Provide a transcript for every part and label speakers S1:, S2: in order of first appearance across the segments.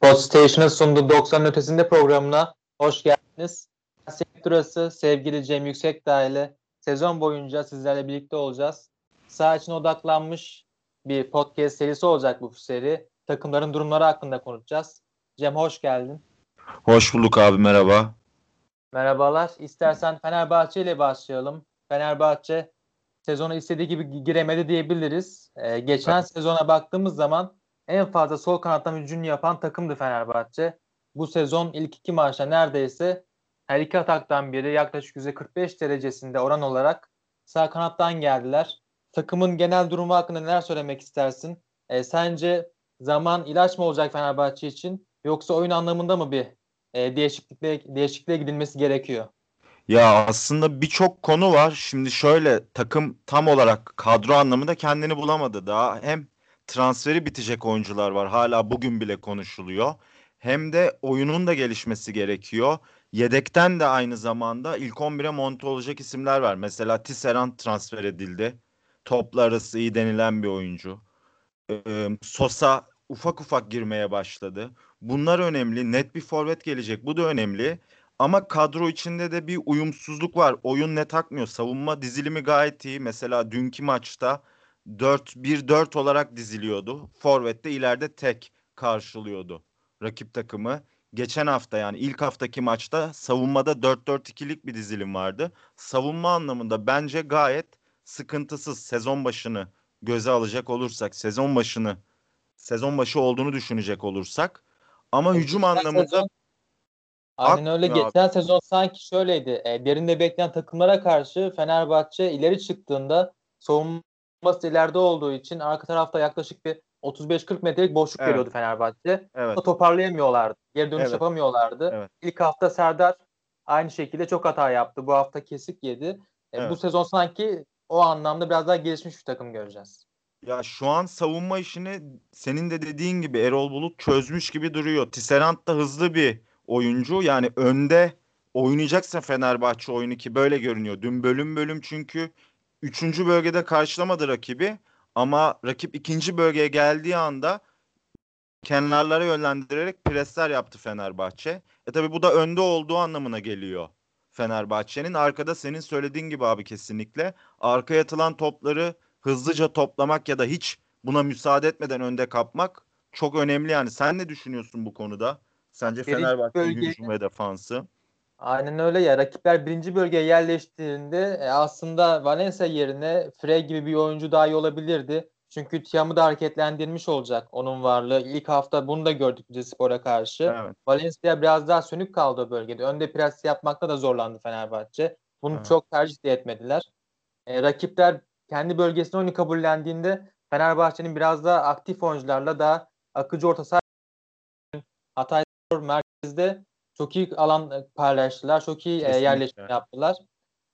S1: Podstation'ın sunduğu 90 ötesinde programına hoş geldiniz. Sektörası sevgili Cem Yüksekdağ ile sezon boyunca sizlerle birlikte olacağız. Sağ için odaklanmış bir podcast serisi olacak bu seri. Takımların durumları hakkında konuşacağız. Cem hoş geldin.
S2: Hoş bulduk abi merhaba.
S1: Merhabalar. İstersen Fenerbahçe ile başlayalım. Fenerbahçe sezonu istediği gibi giremedi diyebiliriz. Ee, geçen evet. sezona baktığımız zaman en fazla sol kanattan hücum yapan takımdı Fenerbahçe. Bu sezon ilk iki maçta neredeyse her iki ataktan biri yaklaşık %45 derecesinde oran olarak sağ kanattan geldiler. Takımın genel durumu hakkında neler söylemek istersin? E, sence zaman ilaç mı olacak Fenerbahçe için yoksa oyun anlamında mı bir e, değişiklikle değişikliğe gidilmesi gerekiyor?
S2: Ya aslında birçok konu var. Şimdi şöyle takım tam olarak kadro anlamında kendini bulamadı daha. Hem transferi bitecek oyuncular var. Hala bugün bile konuşuluyor. Hem de oyunun da gelişmesi gerekiyor. Yedekten de aynı zamanda ilk 11'e monte olacak isimler var. Mesela Tisserand transfer edildi. Topla arası iyi denilen bir oyuncu. Ee, Sosa ufak ufak girmeye başladı. Bunlar önemli. Net bir forvet gelecek. Bu da önemli. Ama kadro içinde de bir uyumsuzluk var. Oyun net akmıyor. Savunma dizilimi gayet iyi. Mesela dünkü maçta 4-1-4 olarak diziliyordu. Forvet de ileride tek karşılıyordu rakip takımı. Geçen hafta yani ilk haftaki maçta savunmada 4-4-2'lik bir dizilim vardı. Savunma anlamında bence gayet sıkıntısız sezon başını göze alacak olursak, sezon başını sezon başı olduğunu düşünecek olursak ama evet, hücum anlamında sezon,
S1: Aynen öyle. Geçen abi. sezon sanki şöyleydi. E, derinde bekleyen takımlara karşı Fenerbahçe ileri çıktığında savunma savunması ileride olduğu için arka tarafta yaklaşık bir 35-40 metrelik boşluk evet. veriyordu Fenerbahçe. Evet. toparlayamıyorlardı. Geri dönüş evet. yapamıyorlardı. Evet. İlk hafta Serdar aynı şekilde çok hata yaptı. Bu hafta kesik yedi. E, evet. Bu sezon sanki o anlamda biraz daha gelişmiş bir takım göreceğiz.
S2: Ya şu an savunma işini senin de dediğin gibi Erol Bulut çözmüş gibi duruyor. Tisserand da hızlı bir oyuncu. Yani önde oynayacaksa Fenerbahçe oyunu ki böyle görünüyor. Dün bölüm bölüm çünkü üçüncü bölgede karşılamadı rakibi ama rakip ikinci bölgeye geldiği anda kenarlara yönlendirerek presler yaptı Fenerbahçe. E tabi bu da önde olduğu anlamına geliyor Fenerbahçe'nin. Arkada senin söylediğin gibi abi kesinlikle arkaya atılan topları hızlıca toplamak ya da hiç buna müsaade etmeden önde kapmak çok önemli yani. Sen ne düşünüyorsun bu konuda? Sence Fenerbahçe hücum ve defansı?
S1: Aynen öyle ya. Rakipler birinci bölgeye yerleştiğinde e, aslında Valencia yerine Frey gibi bir oyuncu daha iyi olabilirdi. Çünkü Tiam'ı da hareketlendirmiş olacak onun varlığı. İlk hafta bunu da gördük Spor'a karşı. Evet. Valencia biraz daha sönük kaldı o bölgede. Önde pres yapmakta da zorlandı Fenerbahçe. Bunu evet. çok tercih de etmediler. E, rakipler kendi bölgesinde oyunu kabullendiğinde Fenerbahçe'nin biraz daha aktif oyuncularla daha akıcı orta saha Hatay merkezde çok iyi alan e, paylaştılar. Çok iyi e, yerleşme yaptılar.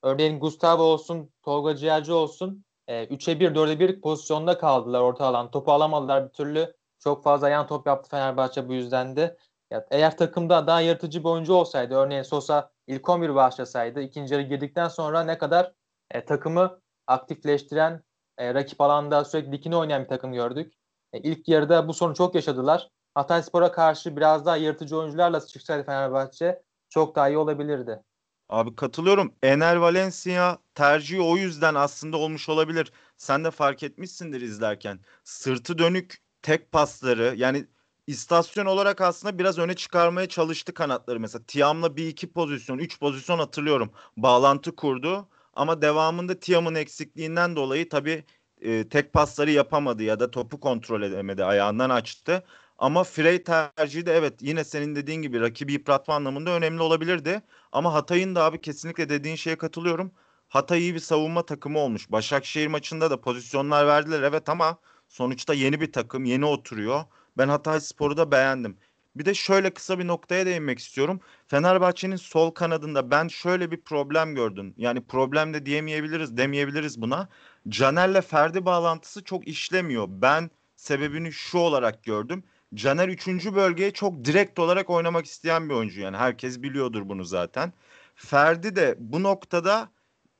S1: Örneğin Gustavo olsun, Tolga Ciğerci olsun e, 3'e 1, 4'e 1 pozisyonda kaldılar orta alan. Topu alamadılar bir türlü. Çok fazla yan top yaptı Fenerbahçe bu yüzden de. Ya, eğer takımda daha yaratıcı bir oyuncu olsaydı, örneğin Sosa ilk 11 başlasaydı, ikinci yarı girdikten sonra ne kadar e, takımı aktifleştiren, e, rakip alanda sürekli dikine oynayan bir takım gördük. E, ilk yarıda bu sorunu çok yaşadılar. Hatayspor'a karşı biraz daha yırtıcı oyuncularla çıksaydı Fenerbahçe çok daha iyi olabilirdi.
S2: Abi katılıyorum. Ener Valencia tercihi o yüzden aslında olmuş olabilir. Sen de fark etmişsindir izlerken. Sırtı dönük tek pasları yani istasyon olarak aslında biraz öne çıkarmaya çalıştı kanatları. Mesela Tiam'la bir iki pozisyon, üç pozisyon hatırlıyorum. Bağlantı kurdu. Ama devamında Tiam'ın eksikliğinden dolayı tabii e, tek pasları yapamadı ya da topu kontrol edemedi. Ayağından açtı. Ama Frey tercihi de evet yine senin dediğin gibi rakibi yıpratma anlamında önemli olabilirdi. Ama Hatay'ın da abi kesinlikle dediğin şeye katılıyorum. Hatay iyi bir savunma takımı olmuş. Başakşehir maçında da pozisyonlar verdiler evet ama sonuçta yeni bir takım yeni oturuyor. Ben Hatay Spor'u da beğendim. Bir de şöyle kısa bir noktaya değinmek istiyorum. Fenerbahçe'nin sol kanadında ben şöyle bir problem gördüm. Yani problem de diyemeyebiliriz, demeyebiliriz buna. Caner'le Ferdi bağlantısı çok işlemiyor. Ben sebebini şu olarak gördüm. Caner 3. bölgeye çok direkt olarak oynamak isteyen bir oyuncu yani herkes biliyordur bunu zaten. Ferdi de bu noktada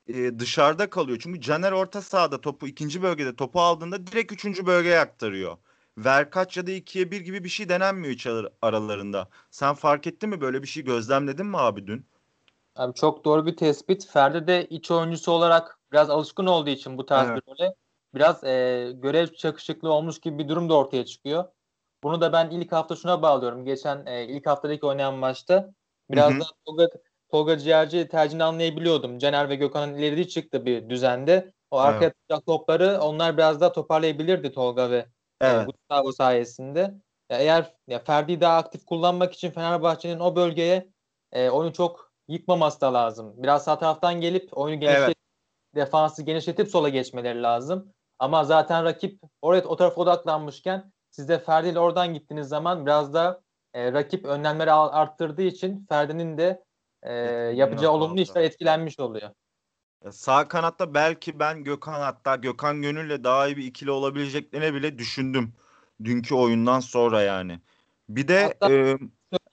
S2: e, dışarıda kalıyor. Çünkü Caner orta sahada topu ikinci bölgede topu aldığında direkt üçüncü bölgeye aktarıyor. ver kaç ya da ikiye bir gibi bir şey denenmiyor iç aralarında. Sen fark ettin mi böyle bir şey gözlemledin mi abi dün?
S1: Abi çok doğru bir tespit. Ferdi de iç oyuncusu olarak biraz alışkın olduğu için bu tarz
S2: Evet.
S1: bir role biraz e, görev çakışıklığı olmuş gibi bir durum da ortaya çıkıyor. Bunu da ben ilk hafta şuna bağlıyorum. Geçen e, ilk haftadaki oynayan maçta biraz
S2: Hı hı.
S1: da Tolga, Tolga Ciğerci tercihini anlayabiliyordum. Caner ve Gökhan'ın ileri çıktı bir düzende. O
S2: Evet.
S1: arkaya atacak topları onlar biraz daha toparlayabilirdi Tolga ve e,
S2: Evet.
S1: Gustavo sayesinde. Ya eğer ya Ferdi'yi daha aktif kullanmak için Fenerbahçe'nin o bölgeye e, oyunu çok yıkmaması da lazım. Biraz sağ taraftan gelip oyunu genişletip defansı genişletip sola geçmeleri lazım. Ama zaten rakip oraya o tarafa odaklanmışken siz de Ferdi ile oradan gittiğiniz zaman biraz da e, rakip önlemleri arttırdığı için Ferdi'nin de e, yapacağı olumlu işler etkilenmiş oluyor.
S2: Sağ kanatta belki ben Gökhan hatta Gökhan Gönül'le daha iyi bir ikili olabileceklerini bile düşündüm. Dünkü oyundan sonra yani. Bir de
S1: Hatta-
S2: e,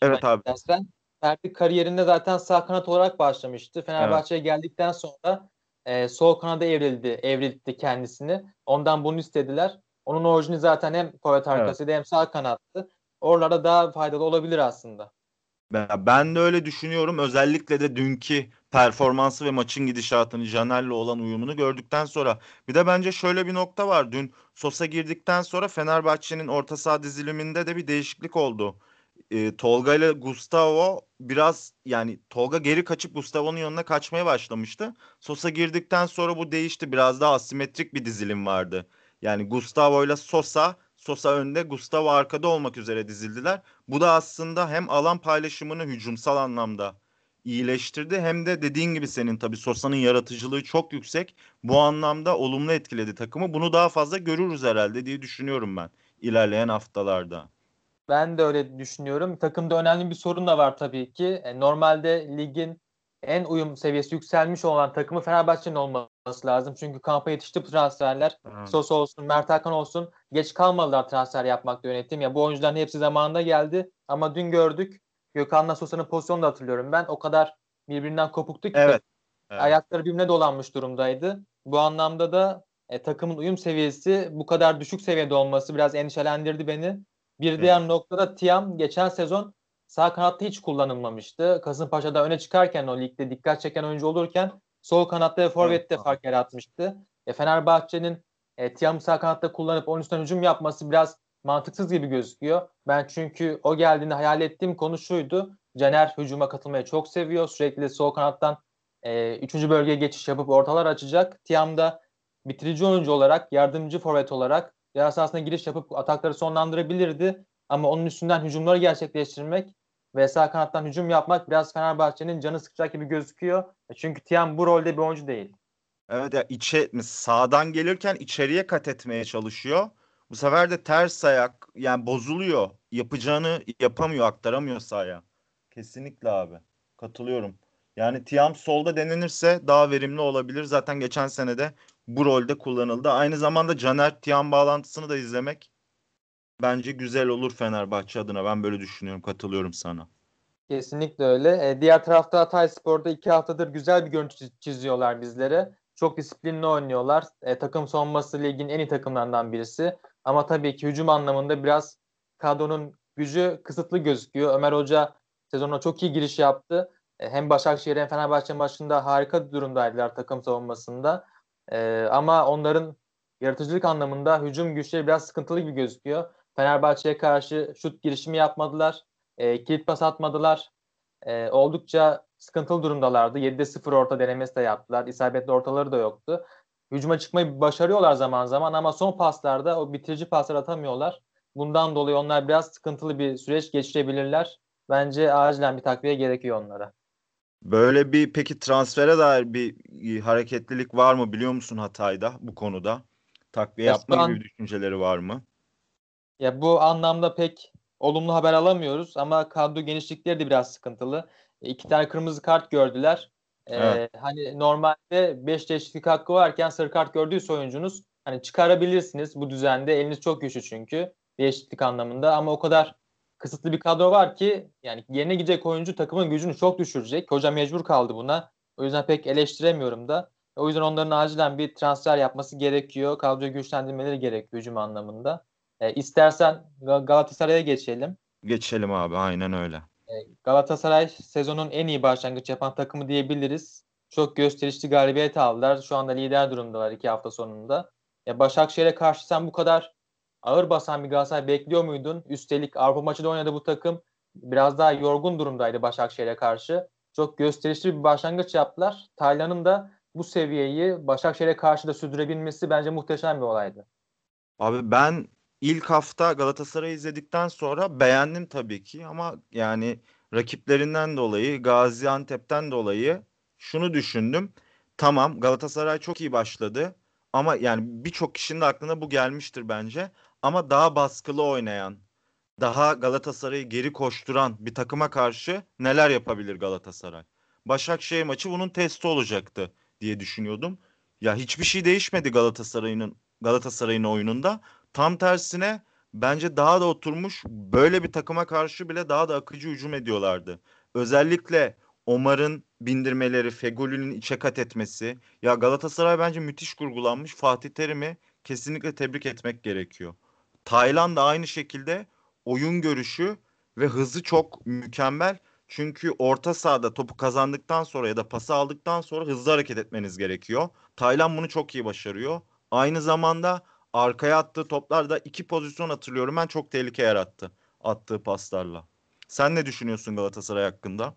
S2: evet abi.
S1: Dersen Ferdi kariyerinde zaten sağ kanat olarak başlamıştı. Fenerbahçe'ye geldikten sonra e, sol kanada evrildi, evrildi kendisini. Ondan bunu istediler. Onun orijini zaten hem forvet arkasıydı hem sağ kanattı. Oralarda daha faydalı olabilir aslında.
S2: Ben, ben de öyle düşünüyorum. Özellikle de dünkü performansı ve maçın gidişatını Caner'le olan uyumunu gördükten sonra. Bir de bence şöyle bir nokta var. Dün Sosa girdikten sonra Fenerbahçe'nin orta saha diziliminde de bir değişiklik oldu. Ee, Tolga ile Gustavo biraz yani Tolga geri kaçıp Gustavo'nun yanına kaçmaya başlamıştı. Sosa girdikten sonra bu değişti. Biraz daha asimetrik bir dizilim vardı. Yani Gustavo ile Sosa, Sosa önde, Gustavo arkada olmak üzere dizildiler. Bu da aslında hem alan paylaşımını hücumsal anlamda iyileştirdi hem de dediğin gibi senin tabii Sosa'nın yaratıcılığı çok yüksek. Bu anlamda olumlu etkiledi takımı. Bunu daha fazla görürüz herhalde diye düşünüyorum ben ilerleyen haftalarda.
S1: Ben de öyle düşünüyorum. Takımda önemli bir sorun da var tabii ki. E, normalde ligin en uyum seviyesi yükselmiş olan takımı Fenerbahçe'nin olması lazım. Çünkü kampa yetişti bu transferler.
S2: Evet.
S1: Sos olsun, Mert Hakan olsun. Geç kalmadılar transfer yapmakta yönetim. Ya bu oyuncuların hepsi zamanında geldi. Ama dün gördük. Gökhan'la Sosa'nın pozisyonunu da hatırlıyorum ben. O kadar birbirinden kopuktu ki
S2: Evet. Evet.
S1: ayakları birbirine dolanmış durumdaydı. Bu anlamda da e, takımın uyum seviyesi bu kadar düşük seviyede olması biraz endişelendirdi beni. Bir diğer noktada Tiam geçen sezon sağ kanatta hiç kullanılmamıştı. Kasımpaşa'da öne çıkarken o ligde dikkat çeken oyuncu olurken sol kanatta ve forvette
S2: Evet.
S1: fark yaratmıştı. E, Fenerbahçe'nin e, Tiam'ı sağ kanatta kullanıp onun üstüne hücum yapması biraz mantıksız gibi gözüküyor. Ben çünkü o geldiğinde hayal ettiğim konu şuydu. Caner hücuma katılmayı çok seviyor. Sürekli sol kanattan e, üçüncü bölgeye geçiş yapıp ortalar açacak. Tiam da bitirici oyuncu olarak, yardımcı forvet olarak yarı sahasına giriş yapıp atakları sonlandırabilirdi. Ama onun üstünden hücumları gerçekleştirmek ve sağ kanattan hücum yapmak biraz Fenerbahçe'nin canı sıkacak gibi gözüküyor. E, Çünkü Tiam bu rolde bir oyuncu değil.
S2: Evet ya içe sağdan gelirken içeriye kat etmeye çalışıyor. Bu sefer de ters ayak yani bozuluyor. Yapacağını yapamıyor, aktaramıyor sahaya. Kesinlikle abi. Katılıyorum. Yani Tiam solda denenirse daha verimli olabilir. Zaten geçen sene de bu rolde kullanıldı. Aynı zamanda Caner Tiam bağlantısını da izlemek bence güzel olur Fenerbahçe adına. Ben böyle düşünüyorum. Katılıyorum sana.
S1: Kesinlikle öyle. E, diğer tarafta Hatay Spor'da iki haftadır güzel bir görüntü çiz- çiziyorlar bizlere. Çok disiplinli oynuyorlar. E, takım savunması ligin en iyi takımlarından birisi. Ama tabii ki hücum anlamında biraz kadronun gücü kısıtlı gözüküyor. Ömer Hoca sezona çok iyi giriş yaptı. E, hem Başakşehir hem Fenerbahçe maçında harika durumdaydılar takım savunmasında. E, ama onların yaratıcılık anlamında hücum güçleri biraz sıkıntılı gibi gözüküyor. Fenerbahçe'ye karşı şut girişimi yapmadılar. E, kilit pas atmadılar. E, oldukça sıkıntılı durumdalardı. 7'de 0 orta denemesi de yaptılar. İsabetli ortaları da yoktu. Hücuma çıkmayı başarıyorlar zaman zaman ama son paslarda o bitirici paslar atamıyorlar. Bundan dolayı onlar biraz sıkıntılı bir süreç geçirebilirler. Bence acilen bir takviye gerekiyor onlara.
S2: Böyle bir peki transfere dair bir hareketlilik var mı biliyor musun Hatay'da bu konuda? Takviye
S1: Ya
S2: yapma gibi
S1: an-
S2: bir düşünceleri var mı?
S1: Ya bu anlamda pek olumlu haber alamıyoruz ama kadro genişlikleri de biraz sıkıntılı. E, İki tane kırmızı kart gördüler. E,
S2: Evet.
S1: Hani normalde 5 değişiklik hakkı varken sarı kart gördüyse oyuncunuz hani çıkarabilirsiniz bu düzende. Eliniz çok güçlü çünkü değişiklik anlamında ama o kadar kısıtlı bir kadro var ki yani yerine gidecek oyuncu takımın gücünü çok düşürecek. Hoca mecbur kaldı buna. O yüzden pek eleştiremiyorum da. O yüzden onların acilen bir transfer yapması gerekiyor. Kadroyu güçlendirmeleri gerekiyor hücum anlamında. E, istersen Galatasaray'a geçelim.
S2: Geçelim abi aynen öyle.
S1: E, Galatasaray sezonun en iyi başlangıç yapan takımı diyebiliriz. Çok gösterişli galibiyet aldılar. Şu anda lider durumdalar iki hafta sonunda. E, Başakşehir'e karşı sen bu kadar ağır basan bir Galatasaray bekliyor muydun? Üstelik Avrupa maçı da oynadı bu takım. Biraz daha yorgun durumdaydı Başakşehir'e karşı. Çok gösterişli bir başlangıç yaptılar. Taylan'ın da bu seviyeyi Başakşehir'e karşı da sürdürebilmesi bence muhteşem bir olaydı.
S2: Abi ben ilk hafta Galatasaray'ı izledikten sonra beğendim tabii ki ama yani rakiplerinden dolayı Gaziantep'ten dolayı şunu düşündüm. Tamam Galatasaray çok iyi başladı ama yani birçok kişinin de aklına bu gelmiştir bence. Ama daha baskılı oynayan, daha Galatasaray'ı geri koşturan bir takıma karşı neler yapabilir Galatasaray? Başakşehir maçı bunun testi olacaktı diye düşünüyordum. Ya hiçbir şey değişmedi Galatasaray'ın Galatasaray'ın oyununda. Tam tersine bence daha da oturmuş böyle bir takıma karşı bile daha da akıcı hücum ediyorlardı. Özellikle Omar'ın bindirmeleri, Fegoli'nin içe kat etmesi. Ya Galatasaray bence müthiş kurgulanmış. Fatih Terim'i kesinlikle tebrik etmek gerekiyor. Tayland da aynı şekilde oyun görüşü ve hızı çok mükemmel. Çünkü orta sahada topu kazandıktan sonra ya da pası aldıktan sonra hızlı hareket etmeniz gerekiyor. Tayland bunu çok iyi başarıyor. Aynı zamanda arkaya attığı toplarda iki pozisyon hatırlıyorum ben çok tehlike yarattı attığı paslarla. Sen ne düşünüyorsun Galatasaray hakkında?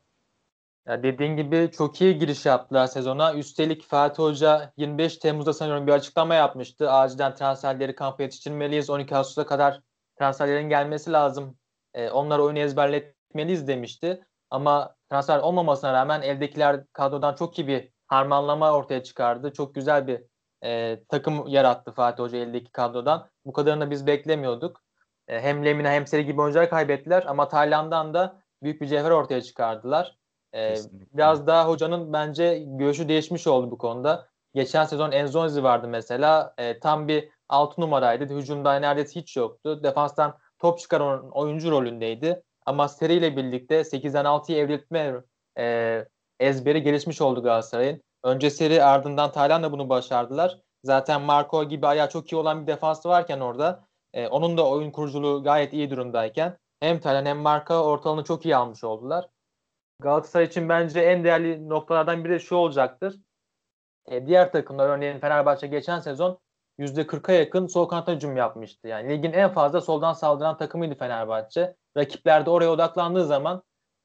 S1: Ya dediğin gibi çok iyi giriş yaptılar sezona. Üstelik Fatih Hoca 25 Temmuz'da sanıyorum bir açıklama yapmıştı. Acilen transferleri kampa yetiştirmeliyiz. 12 Ağustos'a kadar transferlerin gelmesi lazım. E, onları oyunu ezberletmeliyiz demişti. Ama transfer olmamasına rağmen eldekiler kadrodan çok iyi bir harmanlama ortaya çıkardı. Çok güzel bir e, takım yarattı Fatih Hoca eldeki kadrodan. Bu kadarını biz beklemiyorduk. E, hem Lemina hem Seri gibi oyuncular kaybettiler ama Tayland'dan da büyük bir cevher ortaya çıkardılar. E, biraz daha hocanın bence görüşü değişmiş oldu bu konuda. Geçen sezon Enzonzi vardı mesela. E, tam bir 6 numaraydı. Hücumda neredeyse hiç yoktu. Defanstan top çıkaran oyuncu rolündeydi. Ama seriyle birlikte 8'den 6'ya evriltme e, ezberi gelişmiş oldu Galatasaray'ın. Önce seri ardından Tayland'la bunu başardılar. Zaten Marco gibi ayağı çok iyi olan bir defansı varken orada e, onun da oyun kuruculuğu gayet iyi durumdayken hem Tayland hem Marco ortalığını çok iyi almış oldular. Galatasaray için bence en değerli noktalardan biri şu olacaktır. E, diğer takımlar örneğin Fenerbahçe geçen sezon %40'a yakın sol kanata hücum yapmıştı. Yani ligin en fazla soldan saldıran takımıydı Fenerbahçe. Rakipler de oraya odaklandığı zaman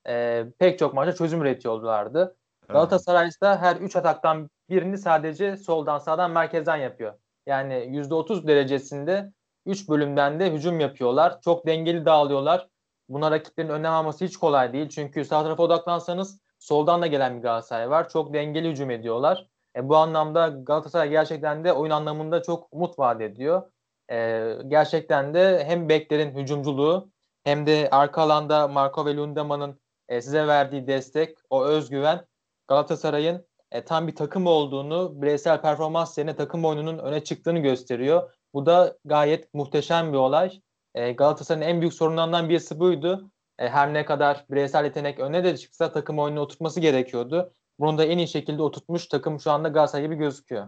S1: e, pek çok maçta çözüm üretiyorlardı. Evet. Galatasaray ise her 3 ataktan birini sadece soldan sağdan merkezden yapıyor. Yani %30 derecesinde 3 bölümden de hücum yapıyorlar. Çok dengeli dağılıyorlar. Buna rakiplerin önlem alması hiç kolay değil. Çünkü sağ tarafa odaklansanız soldan da gelen bir Galatasaray var. Çok dengeli hücum ediyorlar. E, bu anlamda Galatasaray gerçekten de oyun anlamında çok umut vaat ediyor. E, gerçekten de hem beklerin hücumculuğu hem de arka alanda Marco ve Lundemann'ın e, size verdiği destek, o özgüven Galatasaray'ın e, tam bir takım olduğunu, bireysel performans yerine takım oyununun öne çıktığını gösteriyor. Bu da gayet muhteşem bir olay. E, Galatasaray'ın en büyük sorunlarından birisi buydu. E, her ne kadar bireysel yetenek öne de çıksa takım oyununa oturtması gerekiyordu. Bunu da en iyi şekilde oturtmuş takım şu anda Galatasaray gibi gözüküyor.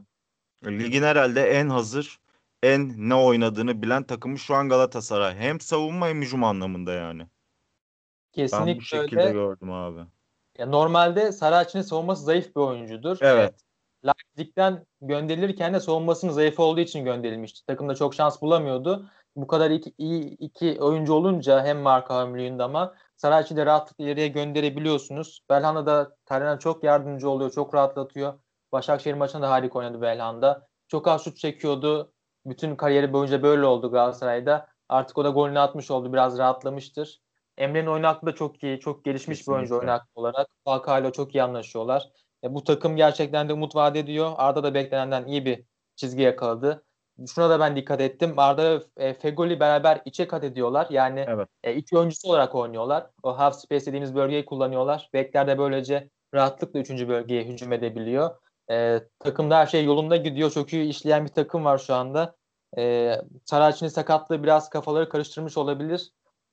S2: Ligin herhalde en hazır, en ne oynadığını bilen takımı şu an Galatasaray. Hem savunma hem hücum anlamında yani.
S1: Kesinlikle ben
S2: bu şekilde öyle. gördüm abi.
S1: Ya normalde Saracchi'nin savunması zayıf bir oyuncudur.
S2: Evet.
S1: Leipzig'ten gönderilirken de savunmasının zayıf olduğu için gönderilmişti. Takımda çok şans bulamıyordu. Bu kadar iki, iyi iki oyuncu olunca hem Marka hem Luyendam'a Sarayçı da rahatlıkla ileriye gönderebiliyorsunuz. Belhanda da Taylan'a çok yardımcı oluyor, çok rahatlatıyor. Başakşehir maçında da harika oynadı Belhanda. Çok az şut çekiyordu. Bütün kariyeri boyunca böyle oldu Galatasaray'da. Artık o da golünü atmış oldu. Biraz rahatlamıştır. Emre'nin oyun aklı da çok iyi. Çok gelişmiş Kesinlikle. bir oyuncu oyun aklı olarak. Falcao çok iyi anlaşıyorlar. E, bu takım gerçekten de umut vaat ediyor. Arda da beklenenden iyi bir çizgi yakaladı şuna da ben dikkat ettim. Arda e, Fegoli beraber içe kat ediyorlar. Yani evet. e, iki oyuncusu olarak oynuyorlar. O half space dediğimiz bölgeyi kullanıyorlar. Bekler de böylece rahatlıkla üçüncü bölgeye hücum edebiliyor. E, takımda her şey yolunda gidiyor. Çok iyi işleyen bir takım var şu anda. E, Sarayçı'nın sakatlığı biraz kafaları karıştırmış olabilir.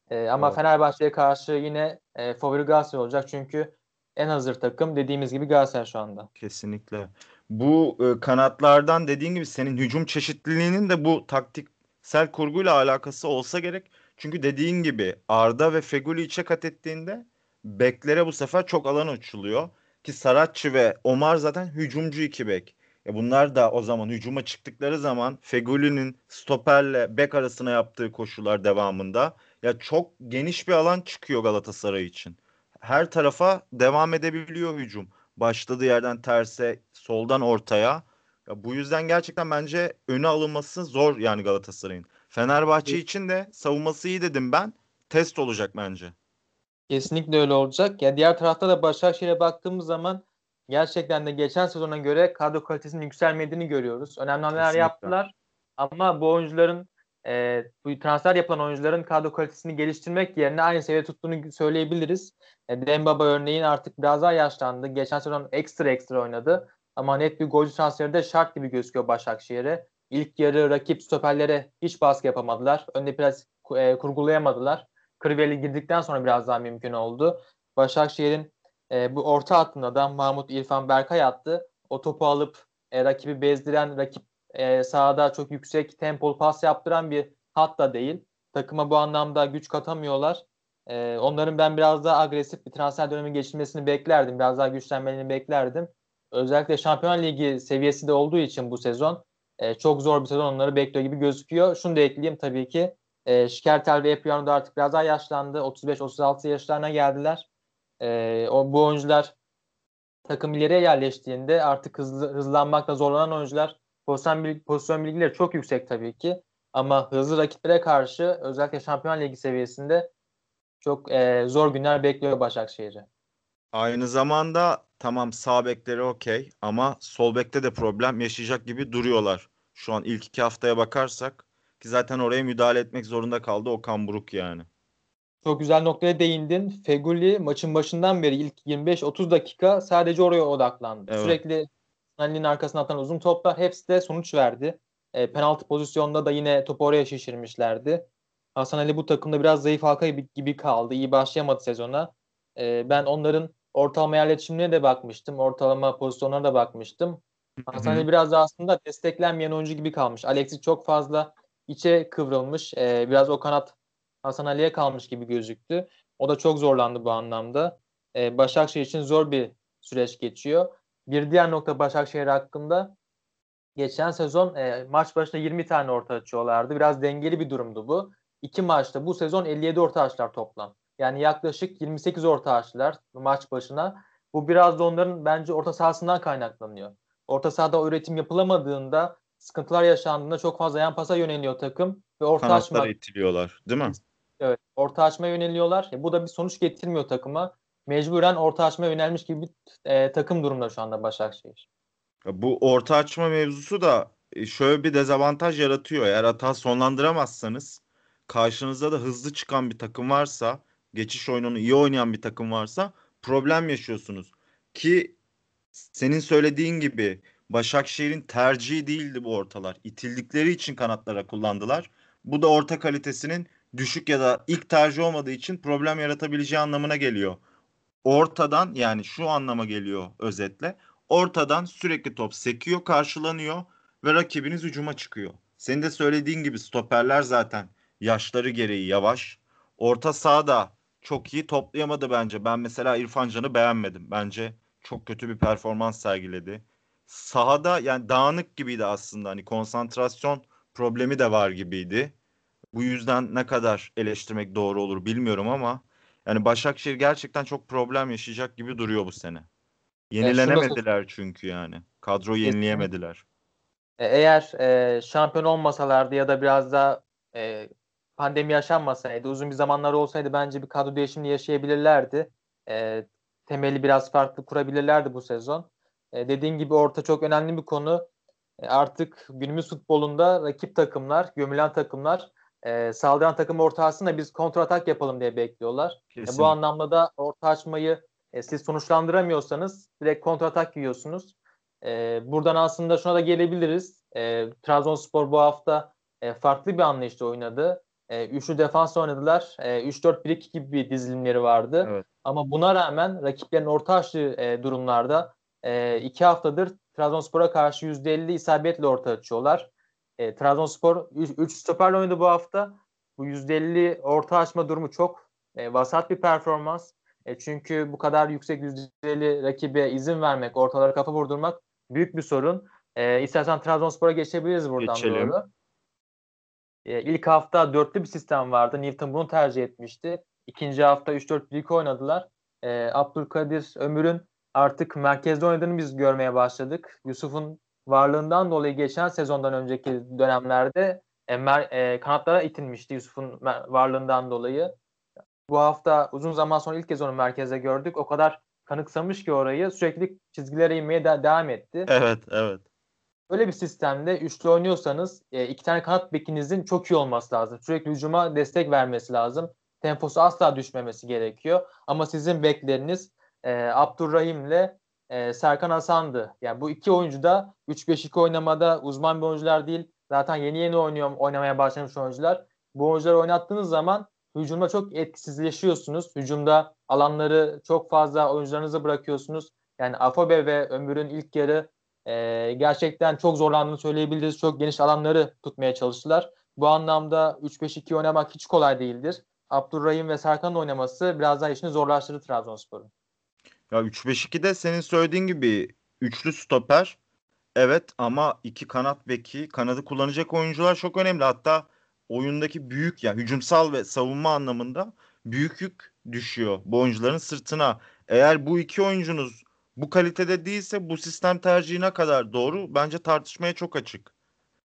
S1: E, ama evet. Fenerbahçe'ye karşı yine e, favori Galatasaray olacak. Çünkü en hazır takım dediğimiz gibi Galatasaray şu anda.
S2: Kesinlikle bu e, kanatlardan dediğin gibi senin hücum çeşitliliğinin de bu taktik taktiksel kurguyla alakası olsa gerek. Çünkü dediğin gibi Arda ve Feguli içe kat ettiğinde beklere bu sefer çok alan açılıyor. Ki Saratçı ve Omar zaten hücumcu iki bek. E bunlar da o zaman hücuma çıktıkları zaman Feguli'nin stoperle bek arasına yaptığı koşular devamında ya çok geniş bir alan çıkıyor Galatasaray için. Her tarafa devam edebiliyor hücum. Başladığı yerden terse, soldan ortaya. Ya bu yüzden gerçekten bence öne alınması zor yani Galatasaray'ın. Fenerbahçe evet. için de savunması iyi dedim ben. Test olacak bence.
S1: Kesinlikle öyle olacak. Ya diğer tarafta da Başakşehir'e baktığımız zaman gerçekten de geçen sezona göre kadro kalitesinin yükselmediğini görüyoruz. Önemli hamleler yaptılar. Ama bu oyuncuların e, bu transfer yapılan oyuncuların kadro kalitesini geliştirmek yerine aynı seviyede tuttuğunu söyleyebiliriz. E, Dembaba örneğin artık biraz daha yaşlandı. Geçen sezon ekstra ekstra oynadı. Ama net bir golcü transferi de şart gibi gözüküyor Başakşehir'e. İlk yarı rakip stoperlere hiç baskı yapamadılar. Önde biraz e, kurgulayamadılar. Kriveli girdikten sonra biraz daha mümkün oldu. Başakşehir'in e, bu orta hattında da Mahmut İrfan Berkay attı. O topu alıp e, rakibi bezdiren, rakip e, sahada çok yüksek tempolu pas yaptıran bir hat da değil. Takıma bu anlamda güç katamıyorlar. E, onların ben biraz daha agresif bir transfer dönemi geçirmesini beklerdim. Biraz daha güçlenmelerini beklerdim. Özellikle Şampiyonlar Ligi seviyesi de olduğu için bu sezon e, çok zor bir sezon onları bekliyor gibi gözüküyor. Şunu da ekleyeyim tabii ki. E, Şikertel ve Epriano da artık biraz daha yaşlandı. 35-36 yaşlarına geldiler. E, o bu oyuncular takım ileriye yerleştiğinde artık hızlı, hızlanmakta zorlanan oyuncular pozisyon, pozisyon bilgileri çok yüksek tabii ki. Ama hızlı rakiplere karşı özellikle Şampiyonlar Ligi seviyesinde çok e, zor günler bekliyor Başakşehir'i.
S2: Aynı zamanda tamam sağ bekleri okey ama sol bekte de problem yaşayacak gibi duruyorlar. Şu an ilk iki haftaya bakarsak ki zaten oraya müdahale etmek zorunda kaldı Okan Buruk yani.
S1: Çok güzel noktaya değindin. Feguli maçın başından beri ilk 25-30 dakika sadece oraya odaklandı. Evet. Sürekli Ali'nin arkasına atan uzun toplar hepsi de sonuç verdi. E, penaltı pozisyonunda da yine topu oraya şişirmişlerdi. Hasan Ali bu takımda biraz zayıf halka gibi kaldı. İyi başlayamadı sezona. E, ben onların ortalama yerleşimine de bakmıştım. Ortalama pozisyonlarına da bakmıştım. Hasan Ali biraz da aslında desteklenmeyen oyuncu gibi kalmış. Alexis çok fazla içe kıvrılmış. E, biraz o kanat Hasan Ali'ye kalmış gibi gözüktü. O da çok zorlandı bu anlamda. E, Başakşehir için zor bir süreç geçiyor. Bir diğer nokta Başakşehir hakkında geçen sezon e, maç başına 20 tane orta açıyorlardı. Biraz dengeli bir durumdu bu. İki maçta bu sezon 57 orta açtılar toplam. Yani yaklaşık 28 orta açtılar maç başına. Bu biraz da onların bence orta sahasından kaynaklanıyor. Orta sahada üretim yapılamadığında sıkıntılar yaşandığında çok fazla yan pasa yöneliyor takım ve orta
S2: Kanatlar açma itiliyorlar, değil mi?
S1: Evet, orta açma yöneliyorlar. E, bu da bir sonuç getirmiyor takıma. Mecburen orta açma yönelmiş gibi bir e, takım durumda şu anda Başakşehir.
S2: Bu orta açma mevzusu da e, şöyle bir dezavantaj yaratıyor. Eğer hata sonlandıramazsanız karşınızda da hızlı çıkan bir takım varsa, geçiş oyununu iyi oynayan bir takım varsa problem yaşıyorsunuz. Ki senin söylediğin gibi Başakşehir'in tercihi değildi bu ortalar. İtildikleri için kanatlara kullandılar. Bu da orta kalitesinin düşük ya da ilk tercih olmadığı için problem yaratabileceği anlamına geliyor. Ortadan yani şu anlama geliyor özetle. Ortadan sürekli top sekiyor, karşılanıyor ve rakibiniz hücuma çıkıyor. Senin de söylediğin gibi stoperler zaten yaşları gereği yavaş. Orta sahada çok iyi toplayamadı bence. Ben mesela İrfan Can'ı beğenmedim. Bence çok kötü bir performans sergiledi. Sahada yani dağınık gibiydi aslında. Hani konsantrasyon problemi de var gibiydi. Bu yüzden ne kadar eleştirmek doğru olur bilmiyorum ama yani Başakşehir gerçekten çok problem yaşayacak gibi duruyor bu sene. Yenilenemediler çünkü yani. Kadroyu yenileyemediler.
S1: E, eğer e, şampiyon olmasalardı ya da biraz da e, pandemi yaşanmasaydı, uzun bir zamanlar olsaydı bence bir kadro değişimini yaşayabilirlerdi. E, temeli biraz farklı kurabilirlerdi bu sezon. E, dediğin gibi orta çok önemli bir konu. E, artık günümüz futbolunda rakip takımlar, gömülen takımlar e, saldıran takım orta açsın biz kontratak yapalım diye bekliyorlar. E, bu anlamda da orta açmayı e, siz sonuçlandıramıyorsanız direkt kontratak yiyorsunuz. E, buradan aslında şuna da gelebiliriz. E, Trabzonspor bu hafta e, farklı bir anlayışta oynadı. E, üçlü defans oynadılar. E, 3-4-1-2 gibi bir dizilimleri vardı. Evet. Ama buna rağmen rakiplerin orta açtığı e, durumlarda e, iki haftadır Trabzonspor'a karşı %50 isabetle orta açıyorlar. E, Trabzonspor 3 stoperle oynadı bu hafta. Bu %50 orta açma durumu çok e, vasat bir performans. E, çünkü bu kadar yüksek %50 rakibe izin vermek, ortalara kafa vurdurmak büyük bir sorun. E, istersen Trabzonspor'a geçebiliriz buradan Geçelim. doğru. E, ilk hafta dörtlü bir sistem vardı. Newton bunu tercih etmişti. İkinci hafta 3-4-1-2 oynadılar. E, Abdülkadir Ömür'ün artık merkezde oynadığını biz görmeye başladık. Yusuf'un varlığından dolayı geçen sezondan önceki dönemlerde e, mer, e, kanatlara itilmişti Yusuf'un varlığından dolayı. Bu hafta uzun zaman sonra ilk kez onu merkezde gördük. O kadar kanıksamış ki orayı sürekli çizgilere inmeye de devam etti.
S2: Evet, evet.
S1: Öyle bir sistemde üçlü oynuyorsanız e, iki tane kanat bekinizin çok iyi olması lazım. Sürekli hücuma destek vermesi lazım. Temposu asla düşmemesi gerekiyor. Ama sizin bekleriniz e, Abdurrahim ile e, Serkan Hasan'dı. Yani bu iki oyuncu da 3-5-2 oynamada uzman bir oyuncular değil. Zaten yeni yeni oynuyor, oynamaya başlamış oyuncular. Bu oyuncuları oynattığınız zaman hücumda çok etkisizleşiyorsunuz. Hücumda alanları çok fazla oyuncularınızı bırakıyorsunuz. Yani Afobe ve Ömür'ün ilk yarı e, gerçekten çok zorlandığını söyleyebiliriz. Çok geniş alanları tutmaya çalıştılar. Bu anlamda 3-5-2 oynamak hiç kolay değildir. Abdurrahim ve Serkan'ın oynaması biraz daha işini zorlaştırdı Trabzonspor'un.
S2: Ya 3-5-2'de senin söylediğin gibi üçlü stoper evet ama iki kanat beki kanadı kullanacak oyuncular çok önemli. Hatta oyundaki büyük ya yani hücumsal ve savunma anlamında büyük yük düşüyor bu oyuncuların sırtına. Eğer bu iki oyuncunuz bu kalitede değilse bu sistem tercihine kadar doğru bence tartışmaya çok açık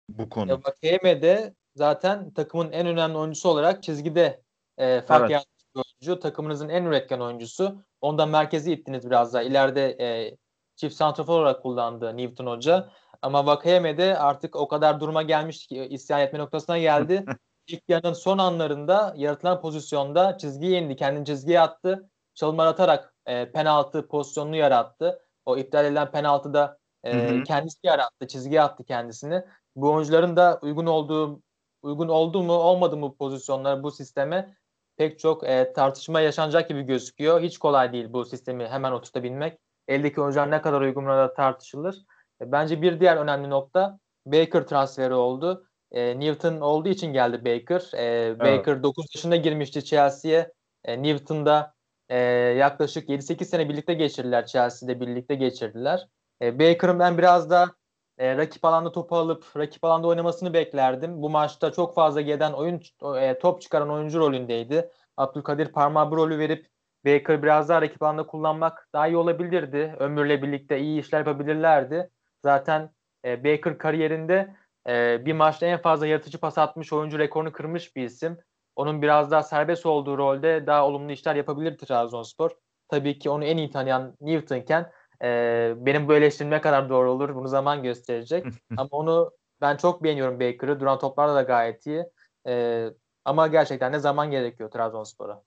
S2: bu konu. Ya
S1: bak de zaten takımın en önemli oyuncusu olarak çizgide e, fark evet. Oyuncu. Takımınızın en üretken oyuncusu. Ondan merkezi ittiniz biraz daha. İleride e, çift santrafor olarak kullandı Newton Hoca. Ama Vakayeme'de artık o kadar duruma gelmiş ki isyan etme noktasına geldi. İlk yarının son anlarında yaratılan pozisyonda çizgiye indi. Kendini çizgiye attı. Çalımlar atarak e, penaltı pozisyonunu yarattı. O iptal edilen penaltıda e, kendisi yarattı. Çizgiye attı kendisini. Bu oyuncuların da uygun olduğu uygun oldu mu olmadı mı pozisyonlar bu sisteme pek çok e, tartışma yaşanacak gibi gözüküyor. Hiç kolay değil bu sistemi hemen oturtabilmek. Eldeki oyuncular ne kadar uygun da tartışılır. E, bence bir diğer önemli nokta Baker transferi oldu. E, Newton olduğu için geldi Baker. E, evet. Baker 9 yaşında girmişti Chelsea'ye. E, Newton da e, yaklaşık 7-8 sene birlikte geçirdiler. Chelsea'de birlikte geçirdiler. E, Baker'ın ben biraz da e, rakip alanda topu alıp rakip alanda oynamasını beklerdim. Bu maçta çok fazla geden oyun e, top çıkaran oyuncu rolündeydi. Abdülkadir parmağı bu rolü verip Baker biraz daha rakip alanda kullanmak daha iyi olabilirdi. Ömür'le birlikte iyi işler yapabilirlerdi. Zaten e, Baker kariyerinde e, bir maçta en fazla yaratıcı pas atmış oyuncu rekorunu kırmış bir isim. Onun biraz daha serbest olduğu rolde daha olumlu işler yapabilir Trabzonspor. Tabii ki onu en iyi tanıyan Newton'ken e, benim bu eleştirim ne kadar doğru olur bunu zaman gösterecek. ama onu ben çok beğeniyorum Baker'ı. Duran toplarda da gayet iyi. E, ama gerçekten de zaman gerekiyor Trabzonspor'a.